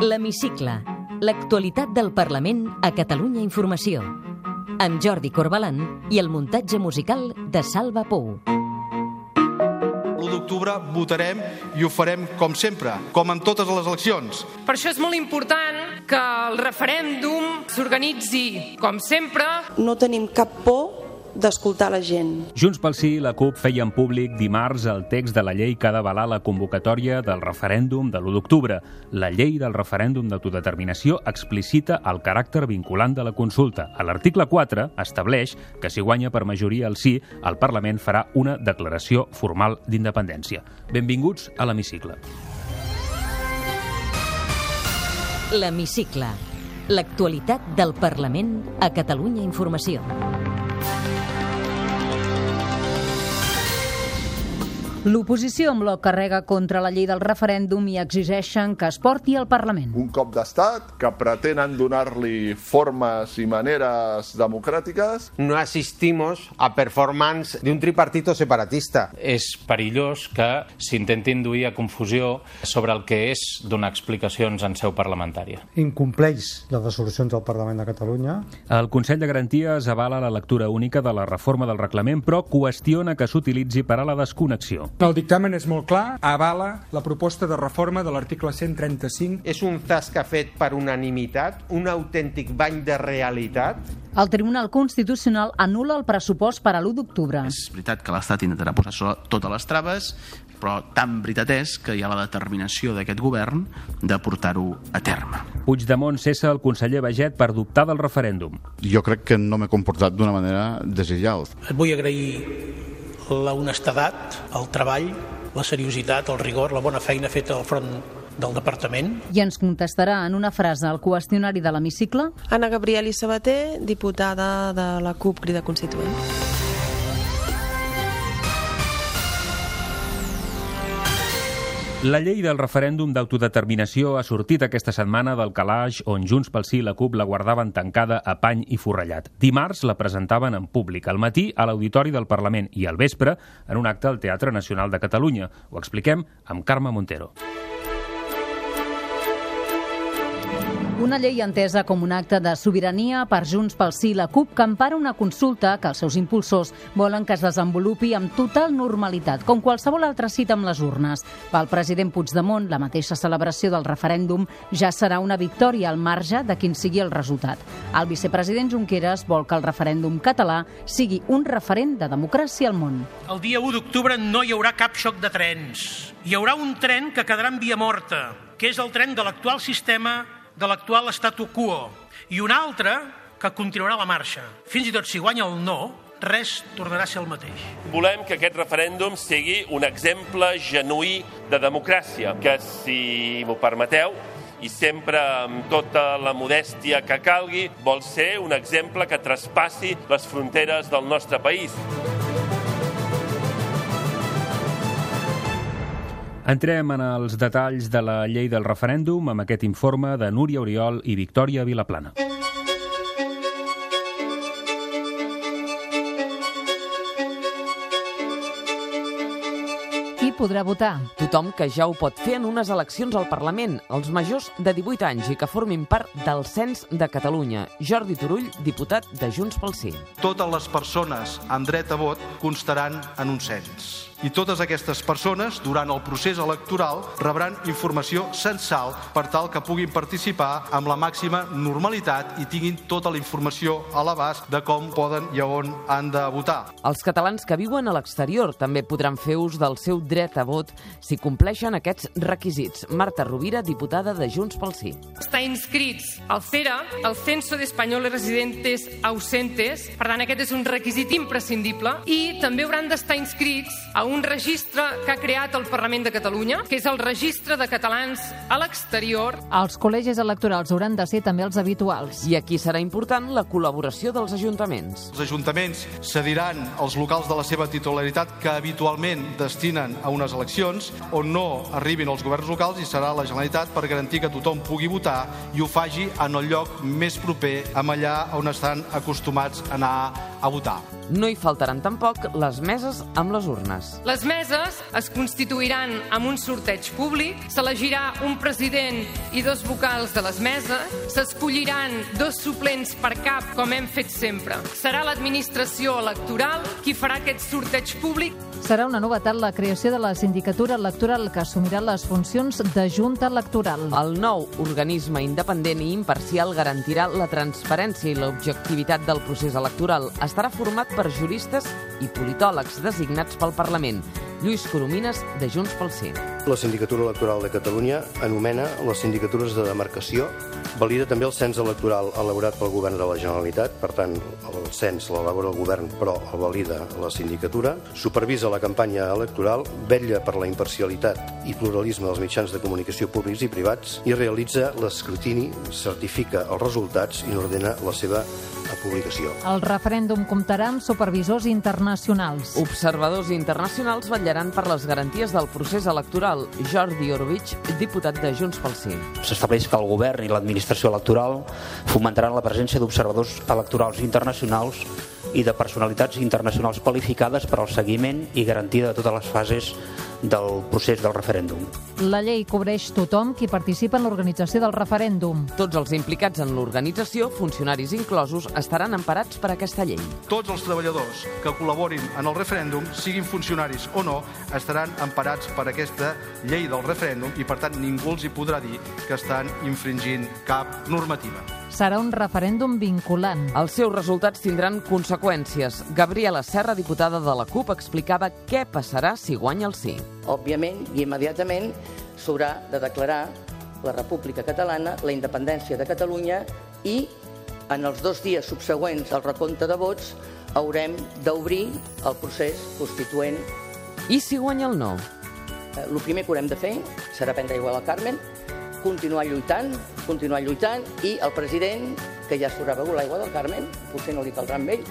L'Hemicicle. L'actualitat del Parlament a Catalunya Informació. Amb Jordi Corbalan i el muntatge musical de Salva Pou. L'1 d'octubre votarem i ho farem com sempre, com en totes les eleccions. Per això és molt important que el referèndum s'organitzi, com sempre, No tenim cap por d'escoltar la gent. Junts pel Sí i la CUP feien públic dimarts el text de la llei que ha d'avalar la convocatòria del referèndum de l'1 d'octubre. La llei del referèndum d'autodeterminació explicita el caràcter vinculant de la consulta. A l'article 4 estableix que si guanya per majoria el sí, el Parlament farà una declaració formal d'independència. Benvinguts a l'hemicicle. L'Hemicicle. L'actualitat del Parlament a Catalunya Informació. L'oposició en bloc carrega contra la llei del referèndum i exigeixen que es porti al Parlament. un cop d'estat que pretenen donar-li formes i maneres democràtiques. no asistimos a performance de un tripartito separatista. és perillós que s'intenti induir a confusió sobre el que és donar explicacions en seu parlamentària. incompleix les resolucions del Parlament de Catalunya. El Consell de Garanties avala la lectura única de la reforma del reglament, però qüestiona que s'utilitzi per a la desconnexió. El dictamen és molt clar, avala la proposta de reforma de l'article 135. És un zasca fet per unanimitat, un autèntic bany de realitat. El Tribunal Constitucional anul·la el pressupost per a l'1 d'octubre. És veritat que l'Estat intentarà posar sobre totes les traves, però tan veritat és que hi ha la determinació d'aquest govern de portar-ho a terme. Puigdemont cessa el conseller Baget per dubtar del referèndum. Jo crec que no m'he comportat d'una manera desigual. Et vull agrair la honestedat, el treball, la seriositat, el rigor, la bona feina feta al front del departament. I ens contestarà en una frase al qüestionari de l'hemicicle Anna Gabriel i Sabater, diputada de la CUP Crida Constituent. La llei del referèndum d'autodeterminació ha sortit aquesta setmana del calaix on Junts pel Sí i la CUP la guardaven tancada a pany i forrellat. Dimarts la presentaven en públic, al matí a l'Auditori del Parlament i al vespre en un acte al Teatre Nacional de Catalunya. Ho expliquem amb Carme Montero. Una llei entesa com un acte de sobirania per Junts pel Sí i la CUP que empara una consulta que els seus impulsors volen que es desenvolupi amb total normalitat, com qualsevol altra cita amb les urnes. Pel president Puigdemont, la mateixa celebració del referèndum ja serà una victòria al marge de quin sigui el resultat. El vicepresident Junqueras vol que el referèndum català sigui un referent de democràcia al món. El dia 1 d'octubre no hi haurà cap xoc de trens. Hi haurà un tren que quedarà en via morta, que és el tren de l'actual sistema de l'actual statu quo, i un altre que continuarà la marxa. Fins i tot si guanya el no, res tornarà a ser el mateix. Volem que aquest referèndum sigui un exemple genuí de democràcia, que, si m'ho permeteu, i sempre amb tota la modèstia que calgui, vol ser un exemple que traspassi les fronteres del nostre país. Entrem en els detalls de la llei del referèndum amb aquest informe de Núria Oriol i Victòria Vilaplana. Podrà votar? Tothom que ja ho pot fer en unes eleccions al Parlament, els majors de 18 anys i que formin part del Cens de Catalunya. Jordi Turull, diputat de Junts pel Sí. Totes les persones amb dret a vot constaran en un cens. I totes aquestes persones, durant el procés electoral, rebran informació censal per tal que puguin participar amb la màxima normalitat i tinguin tota la informació a l'abast de com poden i a on han de votar. Els catalans que viuen a l'exterior també podran fer ús del seu dret a vot si compleixen aquests requisits. Marta Rovira, diputada de Junts pel Sí. està inscrits al CERA, el Censo de Españoles Residentes Ausentes, per tant aquest és un requisit imprescindible, i també hauran d'estar inscrits a un registre que ha creat el Parlament de Catalunya, que és el registre de catalans a l'exterior. Els col·legis electorals hauran de ser també els habituals. I aquí serà important la col·laboració dels ajuntaments. Els ajuntaments cediran els locals de la seva titularitat que habitualment destinen a unes eleccions on no arribin els governs locals i serà la Generalitat per garantir que tothom pugui votar i ho faci en el lloc més proper amb allà on estan acostumats a anar a votar. No hi faltaran tampoc les meses amb les urnes. Les meses es constituiran amb un sorteig públic, s'elegirà un president i dos vocals de les meses, s'escolliran dos suplents per cap, com hem fet sempre. Serà l'administració electoral qui farà aquest sorteig públic. Serà una novetat la creació de la sindicatura electoral que assumirà les funcions de Junta Electoral. El nou organisme independent i imparcial garantirà la transparència i l'objectivitat del procés electoral. Estarà format per juristes i politòlegs designats pel Parlament. Lluís Coromines, de Junts pel Sí. La Sindicatura Electoral de Catalunya anomena les sindicatures de demarcació, valida també el cens electoral elaborat pel Govern de la Generalitat, per tant, el cens l'elabora el Govern però el valida la sindicatura, supervisa la campanya electoral, vetlla per la imparcialitat i pluralisme dels mitjans de comunicació públics i privats i realitza l'escrutini, certifica els resultats i ordena la seva publicació. El referèndum comptarà amb supervisors internacionals. Observadors internacionals vetllaran per les garanties del procés electoral. Jordi Orvich, diputat de Junts pel Sí. S'estableix que el govern i l'administració electoral fomentaran la presència d'observadors electorals internacionals i de personalitats internacionals qualificades per al seguiment i garantia de totes les fases del procés del referèndum. La llei cobreix tothom qui participa en l'organització del referèndum. Tots els implicats en l'organització, funcionaris inclosos, estaran emparats per aquesta llei. Tots els treballadors que col·laborin en el referèndum, siguin funcionaris o no, estaran emparats per aquesta llei del referèndum i, per tant, ningú els hi podrà dir que estan infringint cap normativa serà un referèndum vinculant. Els seus resultats tindran conseqüències. Gabriela Serra, diputada de la CUP, explicava què passarà si guanya el sí. Òbviament i immediatament s'haurà de declarar la República Catalana, la independència de Catalunya i en els dos dies subsegüents al recompte de vots haurem d'obrir el procés constituent. I si guanya el no? El eh, primer que haurem de fer serà prendre igual al Carmen, continuar lluitant, continuar lluitant i el president, que ja s'haurà begut l'aigua del Carmen, potser no li caldrà amb ell,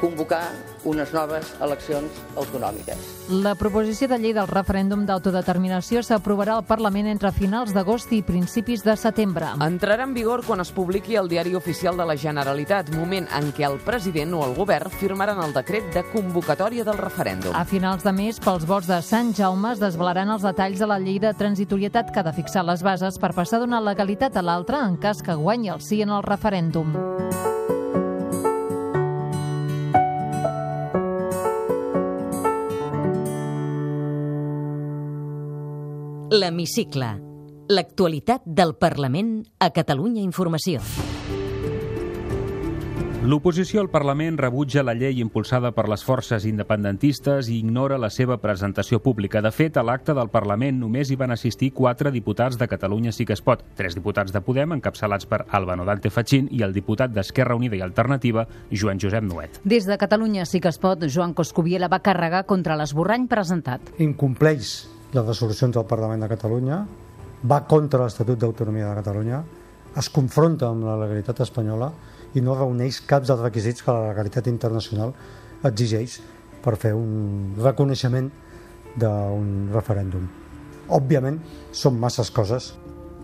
convocar unes noves eleccions autonòmiques. La proposició de llei del referèndum d'autodeterminació s'aprovarà al Parlament entre finals d'agost i principis de setembre. Entrarà en vigor quan es publiqui el Diari Oficial de la Generalitat, moment en què el president o el govern firmaran el decret de convocatòria del referèndum. A finals de mes, pels vots de Sant Jaume es desvelaran els detalls de la llei de transitorietat que ha de fixar les bases per passar d'una legalitat a l'altra en cas que guanyi el sí en el referèndum. L'Hemicicle. L'actualitat del Parlament a Catalunya Informació. L'oposició al Parlament rebutja la llei impulsada per les forces independentistes i ignora la seva presentació pública. De fet, a l'acte del Parlament només hi van assistir quatre diputats de Catalunya Sí que es pot, tres diputats de Podem, encapçalats per Albano Dante Fatxín, i el diputat d'Esquerra Unida i Alternativa, Joan Josep Nuet. Des de Catalunya Sí que es pot, Joan Coscubiela va carregar contra l'esborrany presentat. Incompleix les resolucions del Parlament de Catalunya, va contra l'Estatut d'Autonomia de Catalunya, es confronta amb la legalitat espanyola i no reuneix cap dels requisits que la legalitat internacional exigeix per fer un reconeixement d'un referèndum. Òbviament, són masses coses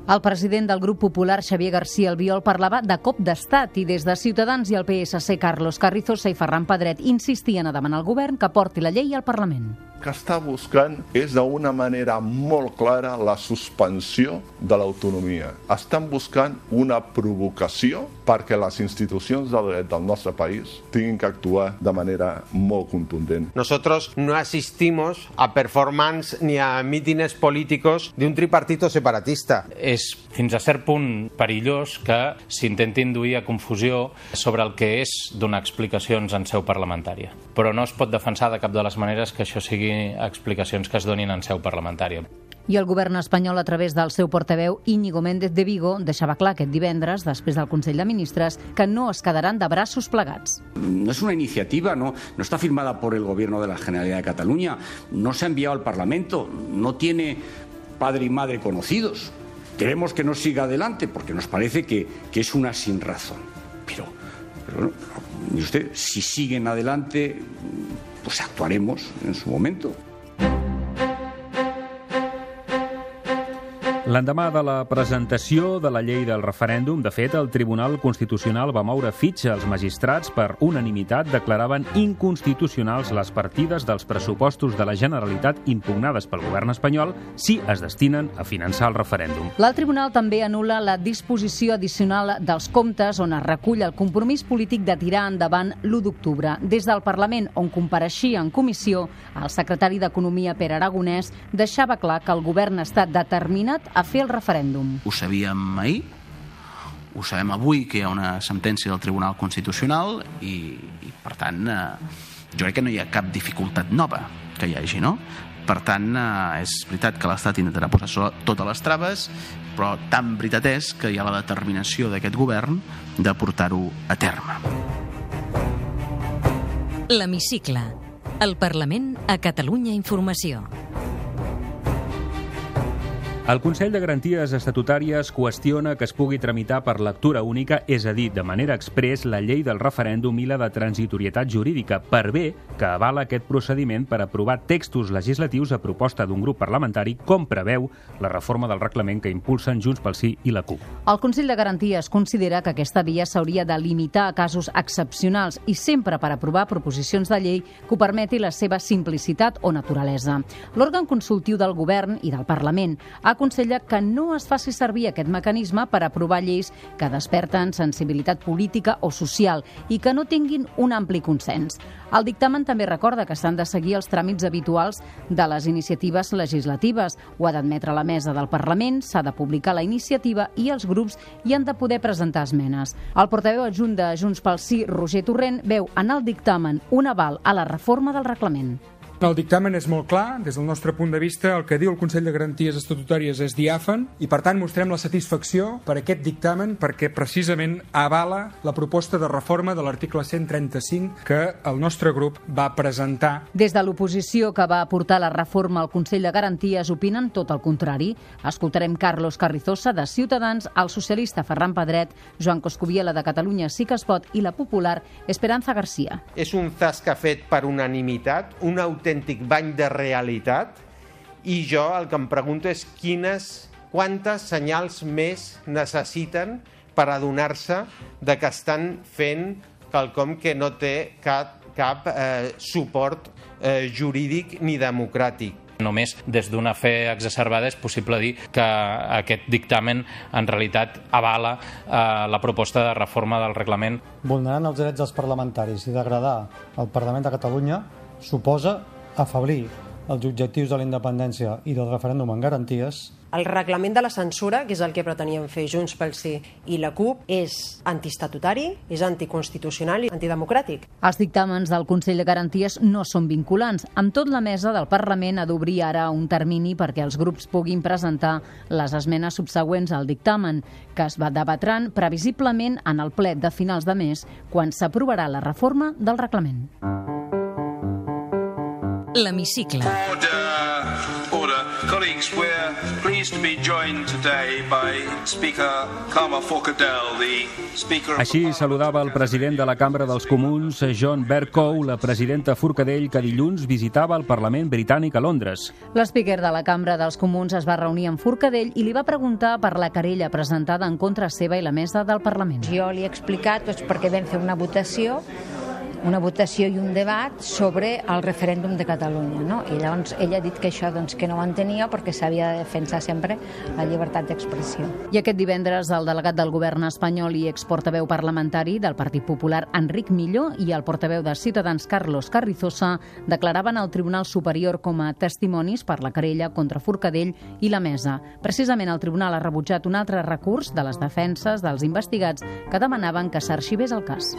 el president del grup popular, Xavier García Albiol, parlava de cop d'estat i des de Ciutadans i el PSC, Carlos Carrizosa i Ferran Pedret insistien a demanar al govern que porti la llei al Parlament que està buscant és d'una manera molt clara la suspensió de l'autonomia. Estan buscant una provocació perquè les institucions del dret del nostre país tinguin que actuar de manera molt contundent. Nosotros no asistimos a performance ni a mítines políticos de un tripartito separatista. És fins a cert punt perillós que s'intenti induir a confusió sobre el que és donar explicacions en seu parlamentària. Però no es pot defensar de cap de les maneres que això sigui explicacions que es donin en seu parlamentària. I el govern espanyol, a través del seu portaveu Íñigo Méndez de Vigo, deixava clar aquest divendres, després del Consell de Ministres, que no es quedaran de braços plegats. No és una iniciativa, no, no està firmada por el Gobierno de la Generalitat de Catalunya, no s'ha enviado al Parlamento, no tiene padre y madre conocidos. Queremos que no siga adelante porque nos parece que, que es una sin razón. Pero, pero no, usted, si siguen adelante, pues actuaremos en su momento. L'endemà de la presentació de la llei del referèndum, de fet, el Tribunal Constitucional va moure fitxa als magistrats per unanimitat declaraven inconstitucionals les partides dels pressupostos de la Generalitat impugnades pel govern espanyol si es destinen a finançar el referèndum. L'alt tribunal també anula la disposició addicional dels comptes on es recull el compromís polític de tirar endavant l'1 d'octubre. Des del Parlament, on compareixia en comissió, el secretari d'Economia, Pere Aragonès, deixava clar que el govern ha estat determinat a fer el referèndum. Ho sabíem ahir, ho sabem avui que hi ha una sentència del Tribunal Constitucional i, i per tant, eh, jo crec que no hi ha cap dificultat nova que hi hagi, no? Per tant, eh, és veritat que l'Estat intentarà posar sobre totes les traves, però tan veritat és que hi ha la determinació d'aquest govern de portar-ho a terme. L'Hemicicle. El Parlament a Catalunya Informació. El Consell de Garanties Estatutàries qüestiona que es pugui tramitar per lectura única, és a dir, de manera express, la llei del referèndum i la de transitorietat jurídica, per bé que avala aquest procediment per aprovar textos legislatius a proposta d'un grup parlamentari, com preveu la reforma del reglament que impulsen Junts pel Sí i la CUP. El Consell de Garanties considera que aquesta via s'hauria de limitar a casos excepcionals i sempre per aprovar proposicions de llei que ho permeti la seva simplicitat o naturalesa. L'òrgan consultiu del Govern i del Parlament ha aconsella que no es faci servir aquest mecanisme per aprovar lleis que desperten sensibilitat política o social i que no tinguin un ampli consens. El dictamen també recorda que s'han de seguir els tràmits habituals de les iniciatives legislatives. Ho ha d'admetre la mesa del Parlament, s'ha de publicar la iniciativa i els grups hi han de poder presentar esmenes. El portaveu adjunt de Junts pel Sí, Roger Torrent, veu en el dictamen un aval a la reforma del reglament. El dictamen és molt clar, des del nostre punt de vista el que diu el Consell de Garanties Estatutàries és diàfan i per tant mostrem la satisfacció per aquest dictamen perquè precisament avala la proposta de reforma de l'article 135 que el nostre grup va presentar. Des de l'oposició que va aportar la reforma al Consell de Garanties opinen tot el contrari. Escoltarem Carlos Carrizosa de Ciutadans, el socialista Ferran Pedret, Joan Coscubiela de Catalunya Sí que es pot i la popular Esperanza Garcia. És un zasca fet per unanimitat, un autèntic bany de realitat i jo el que em pregunto és quines, quantes senyals més necessiten per adonar-se de que estan fent quelcom que no té cap, cap eh, suport eh, jurídic ni democràtic. Només des d'una fe exacerbada és possible dir que aquest dictamen en realitat avala eh, la proposta de reforma del reglament. Vulnerant els drets dels parlamentaris i degradar el Parlament de Catalunya suposa afablir els objectius de la independència i del referèndum en garanties el reglament de la censura, que és el que pretenien fer Junts pel Sí i la CUP, és antiestatutari, és anticonstitucional i antidemocràtic. Els dictàmens del Consell de Garanties no són vinculants. Amb tot, la mesa del Parlament ha d'obrir ara un termini perquè els grups puguin presentar les esmenes subsegüents al dictamen, que es va debatran previsiblement en el ple de finals de mes, quan s'aprovarà la reforma del reglament. L'Hemicicle. Order, order. Colleagues, we're pleased to be joined today by Speaker Karma Forcadell, the Speaker of Així saludava el president de la Cambra dels Comuns, John Bercow, la presidenta Forcadell, que dilluns visitava el Parlament britànic a Londres. L'espíquer de la Cambra dels Comuns es va reunir amb Forcadell i li va preguntar per la querella presentada en contra seva i la mesa del Parlament. Jo li he explicat doncs, perquè vam fer una votació una votació i un debat sobre el referèndum de Catalunya. No? I llavors ella ha dit que això doncs, que no ho entenia perquè s'havia de defensar sempre la llibertat d'expressió. I aquest divendres el delegat del govern espanyol i exportaveu parlamentari del Partit Popular Enric Milló i el portaveu de Ciutadans Carlos Carrizosa declaraven al Tribunal Superior com a testimonis per la querella contra Forcadell i la Mesa. Precisament el Tribunal ha rebutjat un altre recurs de les defenses dels investigats que demanaven que s'arxivés el cas.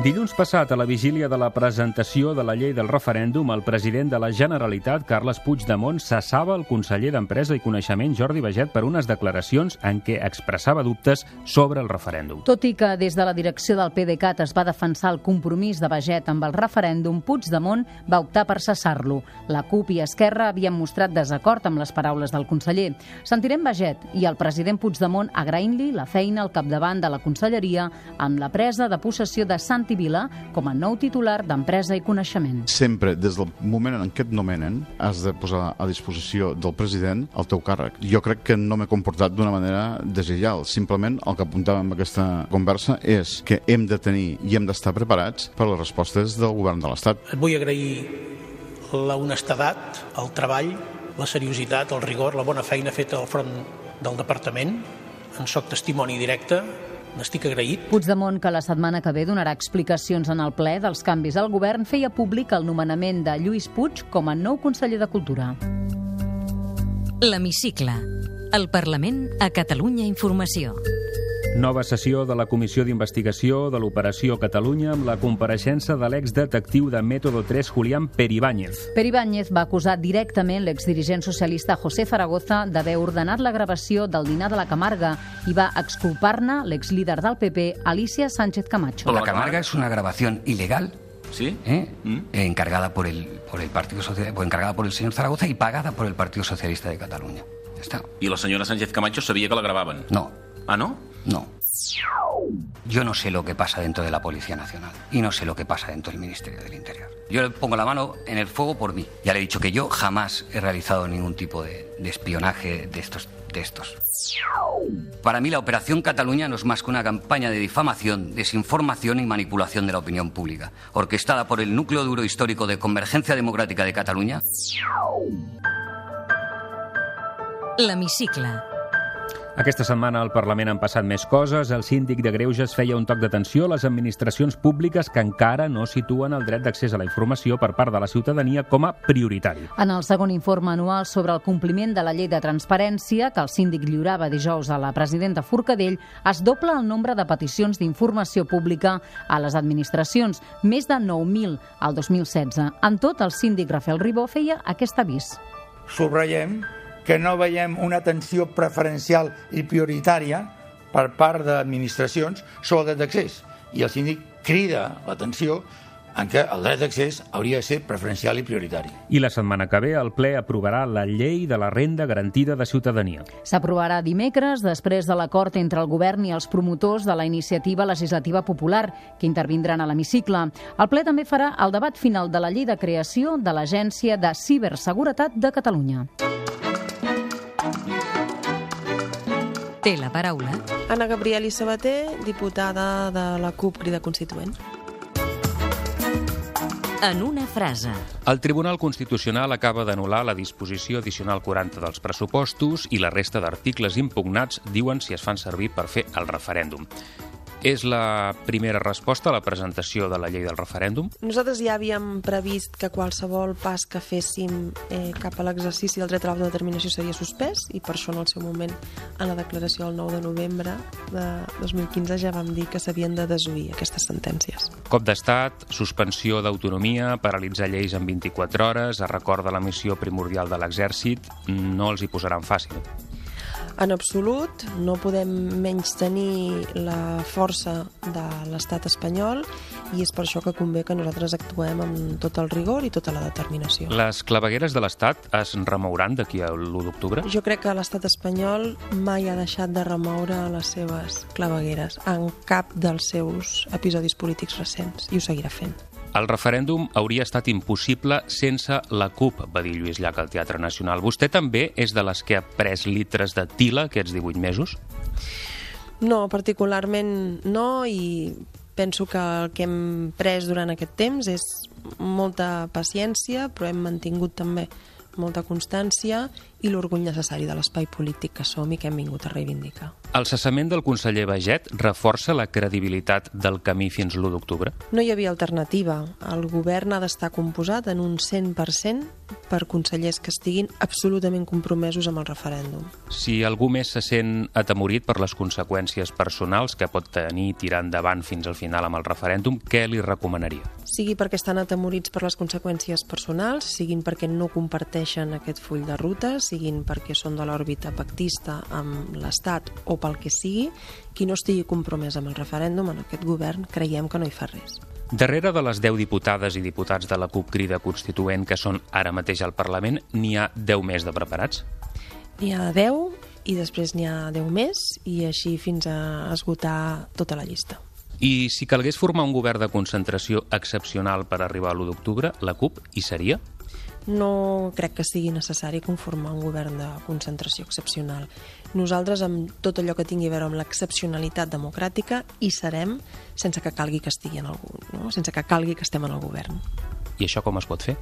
Dilluns passat, a la vigília de la presentació de la llei del referèndum, el president de la Generalitat, Carles Puigdemont, cessava el conseller d'Empresa i Coneixement, Jordi Baget, per unes declaracions en què expressava dubtes sobre el referèndum. Tot i que des de la direcció del PDeCAT es va defensar el compromís de Baget amb el referèndum, Puigdemont va optar per cessar-lo. La CUP i Esquerra havien mostrat desacord amb les paraules del conseller. Sentirem Baget i el president Puigdemont agraint-li la feina al capdavant de la conselleria amb la presa de possessió de Santi Martí Vila com a nou titular d'Empresa i Coneixement. Sempre, des del moment en què et nomenen, has de posar a disposició del president el teu càrrec. Jo crec que no m'he comportat d'una manera deslleial. Simplement el que apuntàvem en aquesta conversa és que hem de tenir i hem d'estar preparats per les respostes del govern de l'Estat. Et vull agrair la honestedat, el treball, la seriositat, el rigor, la bona feina feta al front del departament. En soc testimoni directe, n'estic agraït. Puigdemont, que la setmana que ve donarà explicacions en el ple dels canvis al govern, feia públic el nomenament de Lluís Puig com a nou conseller de Cultura. L'Hemicicle. El Parlament a Catalunya Informació. Nova sessió de la Comissió d'Investigació de l'Operació Catalunya amb la compareixença de l'exdetectiu de Método 3, Julián Peribáñez. Peribáñez va acusar directament l'exdirigent socialista José Zaragoza d'haver ordenat la gravació del dinar de la Camarga i va exculpar-ne l'exlíder del PP, Alicia Sánchez Camacho. La Camarga es una grabación ilegal ¿Sí? ¿eh? encargada por el, por el Partido Social, pues encargada por el señor Zaragoza y pagada por el Partido Socialista de Cataluña. Ya está. I la senyora Sánchez Camacho sabia que la gravaven? No. Ah, no? No. Yo no sé lo que pasa dentro de la Policía Nacional y no sé lo que pasa dentro del Ministerio del Interior. Yo le pongo la mano en el fuego por mí. Ya le he dicho que yo jamás he realizado ningún tipo de, espionaje de estos, de estos. Para mí la Operación Cataluña no es más que una campaña de difamación, desinformación y manipulación de la opinión pública, orquestada por el núcleo duro histórico de Convergencia Democrática de Cataluña L'Hemicicle. Aquesta setmana al Parlament han passat més coses. El síndic de Greuges feia un toc d'atenció a les administracions públiques que encara no situen el dret d'accés a la informació per part de la ciutadania com a prioritari. En el segon informe anual sobre el compliment de la llei de transparència, que el síndic lliurava dijous a la presidenta Forcadell, es dobla el nombre de peticions d'informació pública a les administracions, més de 9.000 al 2016. En tot, el síndic Rafael Ribó feia aquest avís. Subratllem que no veiem una atenció preferencial i prioritària per part d'administracions sobre el dret d'accés. I el síndic crida l'atenció en què el dret d'accés hauria de ser preferencial i prioritari. I la setmana que ve el ple aprovarà la llei de la renda garantida de ciutadania. S'aprovarà dimecres després de l'acord entre el govern i els promotors de la iniciativa legislativa popular, que intervindran a l'hemicicle. El ple també farà el debat final de la llei de creació de l'Agència de Ciberseguretat de Catalunya. Té la paraula Anna Gabriel i Sabater, diputada de la CUP Crida Constituent. en una frase. El Tribunal Constitucional acaba d'anul·lar la disposició addicional 40 dels pressupostos i la resta d'articles impugnats diuen si es fan servir per fer el referèndum. És la primera resposta a la presentació de la llei del referèndum? Nosaltres ja havíem previst que qualsevol pas que féssim eh, cap a l'exercici del dret a l'autodeterminació seria suspès i per això en el seu moment, en la declaració del 9 de novembre de 2015, ja vam dir que s'havien de desoir aquestes sentències. Cop d'estat, suspensió d'autonomia, paralitzar lleis en 24 hores, es recorda la missió primordial de l'exèrcit, no els hi posaran fàcil. En absolut, no podem menys tenir la força de l'estat espanyol i és per això que convé que nosaltres actuem amb tot el rigor i tota la determinació. Les clavegueres de l'Estat es remouran d'aquí a l'1 d'octubre? Jo crec que l'estat espanyol mai ha deixat de remoure les seves clavegueres en cap dels seus episodis polítics recents i ho seguirà fent. El referèndum hauria estat impossible sense la CUP, va dir Lluís Llach al Teatre Nacional. Vostè també és de les que ha pres litres de tila aquests 18 mesos? No, particularment no, i penso que el que hem pres durant aquest temps és molta paciència, però hem mantingut també molta constància i l'orgull necessari de l'espai polític que som i que hem vingut a reivindicar. El cessament del conseller Baget reforça la credibilitat del camí fins l'1 d'octubre? No hi havia alternativa. El govern ha d'estar composat en un 100% per consellers que estiguin absolutament compromesos amb el referèndum. Si algú més se sent atemorit per les conseqüències personals que pot tenir tirar endavant fins al final amb el referèndum, què li recomanaria? Sigui perquè estan atemorits per les conseqüències personals, siguin perquè no comparteixen aquest full de ruta, siguin perquè són de l'òrbita pactista amb l'Estat o pel que sigui, qui no estigui compromès amb el referèndum en aquest govern creiem que no hi fa res. Darrere de les 10 diputades i diputats de la CUP Crida Constituent que són ara mateix al Parlament, n'hi ha 10 més de preparats? N'hi ha 10 i després n'hi ha 10 més i així fins a esgotar tota la llista. I si calgués formar un govern de concentració excepcional per arribar a l'1 d'octubre, la CUP hi seria? No crec que sigui necessari conformar un govern de concentració excepcional. Nosaltres, amb tot allò que tingui a veure amb l'excepcionalitat democràtica, hi serem sense que calgui que estigui en el, no? sense que calgui que estem en el govern. I això com es pot fer?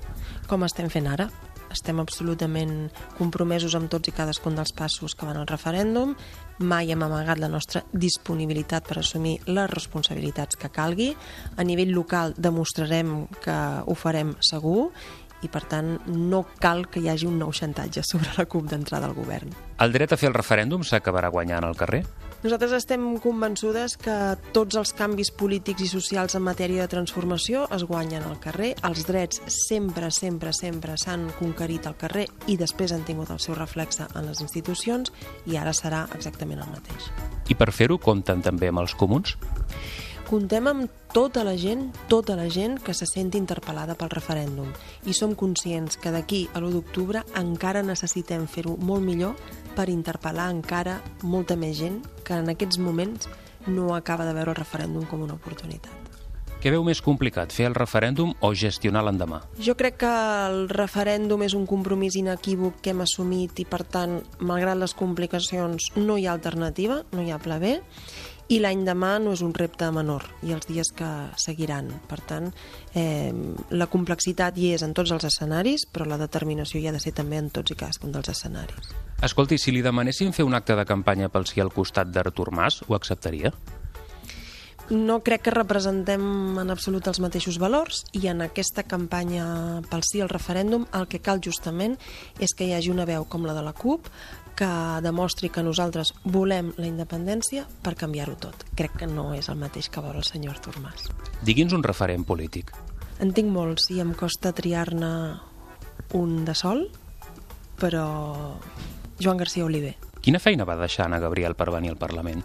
Com estem fent ara. Estem absolutament compromesos amb tots i cadascun dels passos que van al referèndum. Mai hem amagat la nostra disponibilitat per assumir les responsabilitats que calgui. A nivell local demostrarem que ho farem segur i per tant no cal que hi hagi un nou xantatge sobre la CUP d'entrada al govern. El dret a fer el referèndum s'acabarà guanyant al carrer? Nosaltres estem convençudes que tots els canvis polítics i socials en matèria de transformació es guanyen al carrer. Els drets sempre, sempre, sempre s'han conquerit al carrer i després han tingut el seu reflexe en les institucions i ara serà exactament el mateix. I per fer-ho compten també amb els comuns? Contem amb tota la gent, tota la gent que se senti interpel·lada pel referèndum i som conscients que d'aquí a l'1 d'octubre encara necessitem fer-ho molt millor per interpel·lar encara molta més gent que en aquests moments no acaba de veure el referèndum com una oportunitat. Què veu més complicat, fer el referèndum o gestionar l'endemà? Jo crec que el referèndum és un compromís inequívoc que hem assumit i, per tant, malgrat les complicacions, no hi ha alternativa, no hi ha pla B, i l'any demà no és un repte menor i els dies que seguiran. Per tant, eh, la complexitat hi és en tots els escenaris, però la determinació hi ha de ser també en tots i cadascun dels escenaris. Escolti, si li demanessin fer un acte de campanya pel sí al costat d'Artur Mas, ho acceptaria? No crec que representem en absolut els mateixos valors i en aquesta campanya pel sí al referèndum el que cal justament és que hi hagi una veu com la de la CUP que demostri que nosaltres volem la independència per canviar-ho tot. Crec que no és el mateix que vol el senyor Artur Mas. Digui'ns un referent polític. En tinc molts i em costa triar-ne un de sol, però Joan García Oliver. Quina feina va deixar Anna Gabriel per venir al Parlament?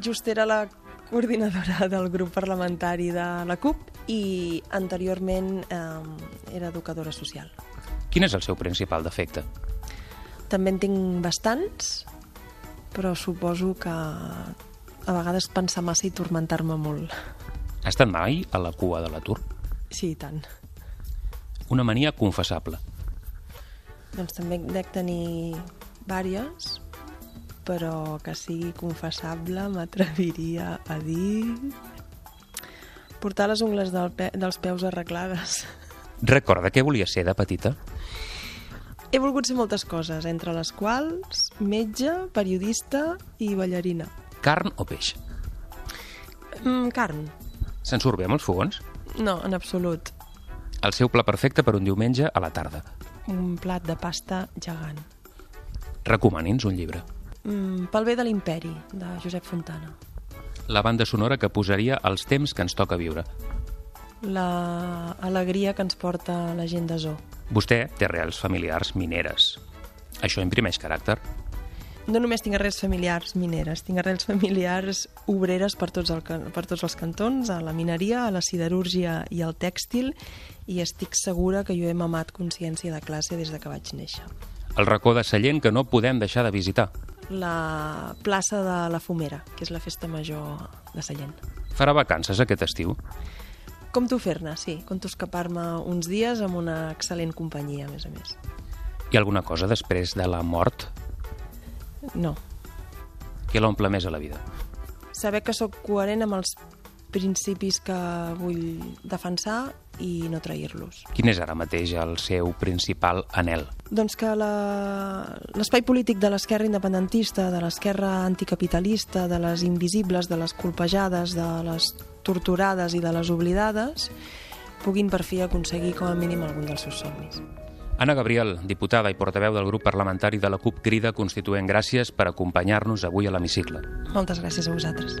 Just era la coordinadora del grup parlamentari de la CUP i anteriorment eh, era educadora social. Quin és el seu principal defecte? També en tinc bastants, però suposo que a vegades pensar massa i tormentar-me molt. Ha estat mai a la cua de l'atur? Sí, i tant. Una mania confessable. Doncs també dec tenir vàries, però que sigui confessable m'atreviria a dir... portar les ungles del pe dels peus arreglades. Recorda què volia ser de petita? He volgut ser moltes coses, entre les quals metge, periodista i ballarina. Carn o peix? Mm, carn. Se'n surt bé amb els fogons? No, en absolut. El seu pla perfecte per un diumenge a la tarda. Un plat de pasta gegant. Recomani'ns un llibre. Mm, pel bé de l'imperi, de Josep Fontana. La banda sonora que posaria els temps que ens toca viure. La alegria que ens porta la gent de Zoo. Vostè té arrels familiars mineres. Això imprimeix caràcter? No només tinc arrels familiars mineres, tinc arrels familiars obreres per tots, el, per tots els cantons, a la mineria, a la siderúrgia i al tèxtil, i estic segura que jo he mamat consciència de classe des de que vaig néixer. El racó de Sallent que no podem deixar de visitar. La plaça de la Fumera, que és la festa major de Sallent. Farà vacances aquest estiu? Com tu fer-ne, sí. Com tu escapar-me uns dies amb una excel·lent companyia, a més a més. Hi ha alguna cosa després de la mort? No. Què l'omple més a la vida? Saber que sóc coherent amb els principis que vull defensar i no trair-los. Quin és ara mateix el seu principal anel? Doncs que l'espai polític de l'esquerra independentista, de l'esquerra anticapitalista, de les invisibles, de les colpejades, de les torturades i de les oblidades, puguin per fi aconseguir com a mínim algun dels seus somnis. Anna Gabriel, diputada i portaveu del grup parlamentari de la CUP Crida Constituent, gràcies per acompanyar-nos avui a l'hemicicle. Moltes gràcies a vosaltres.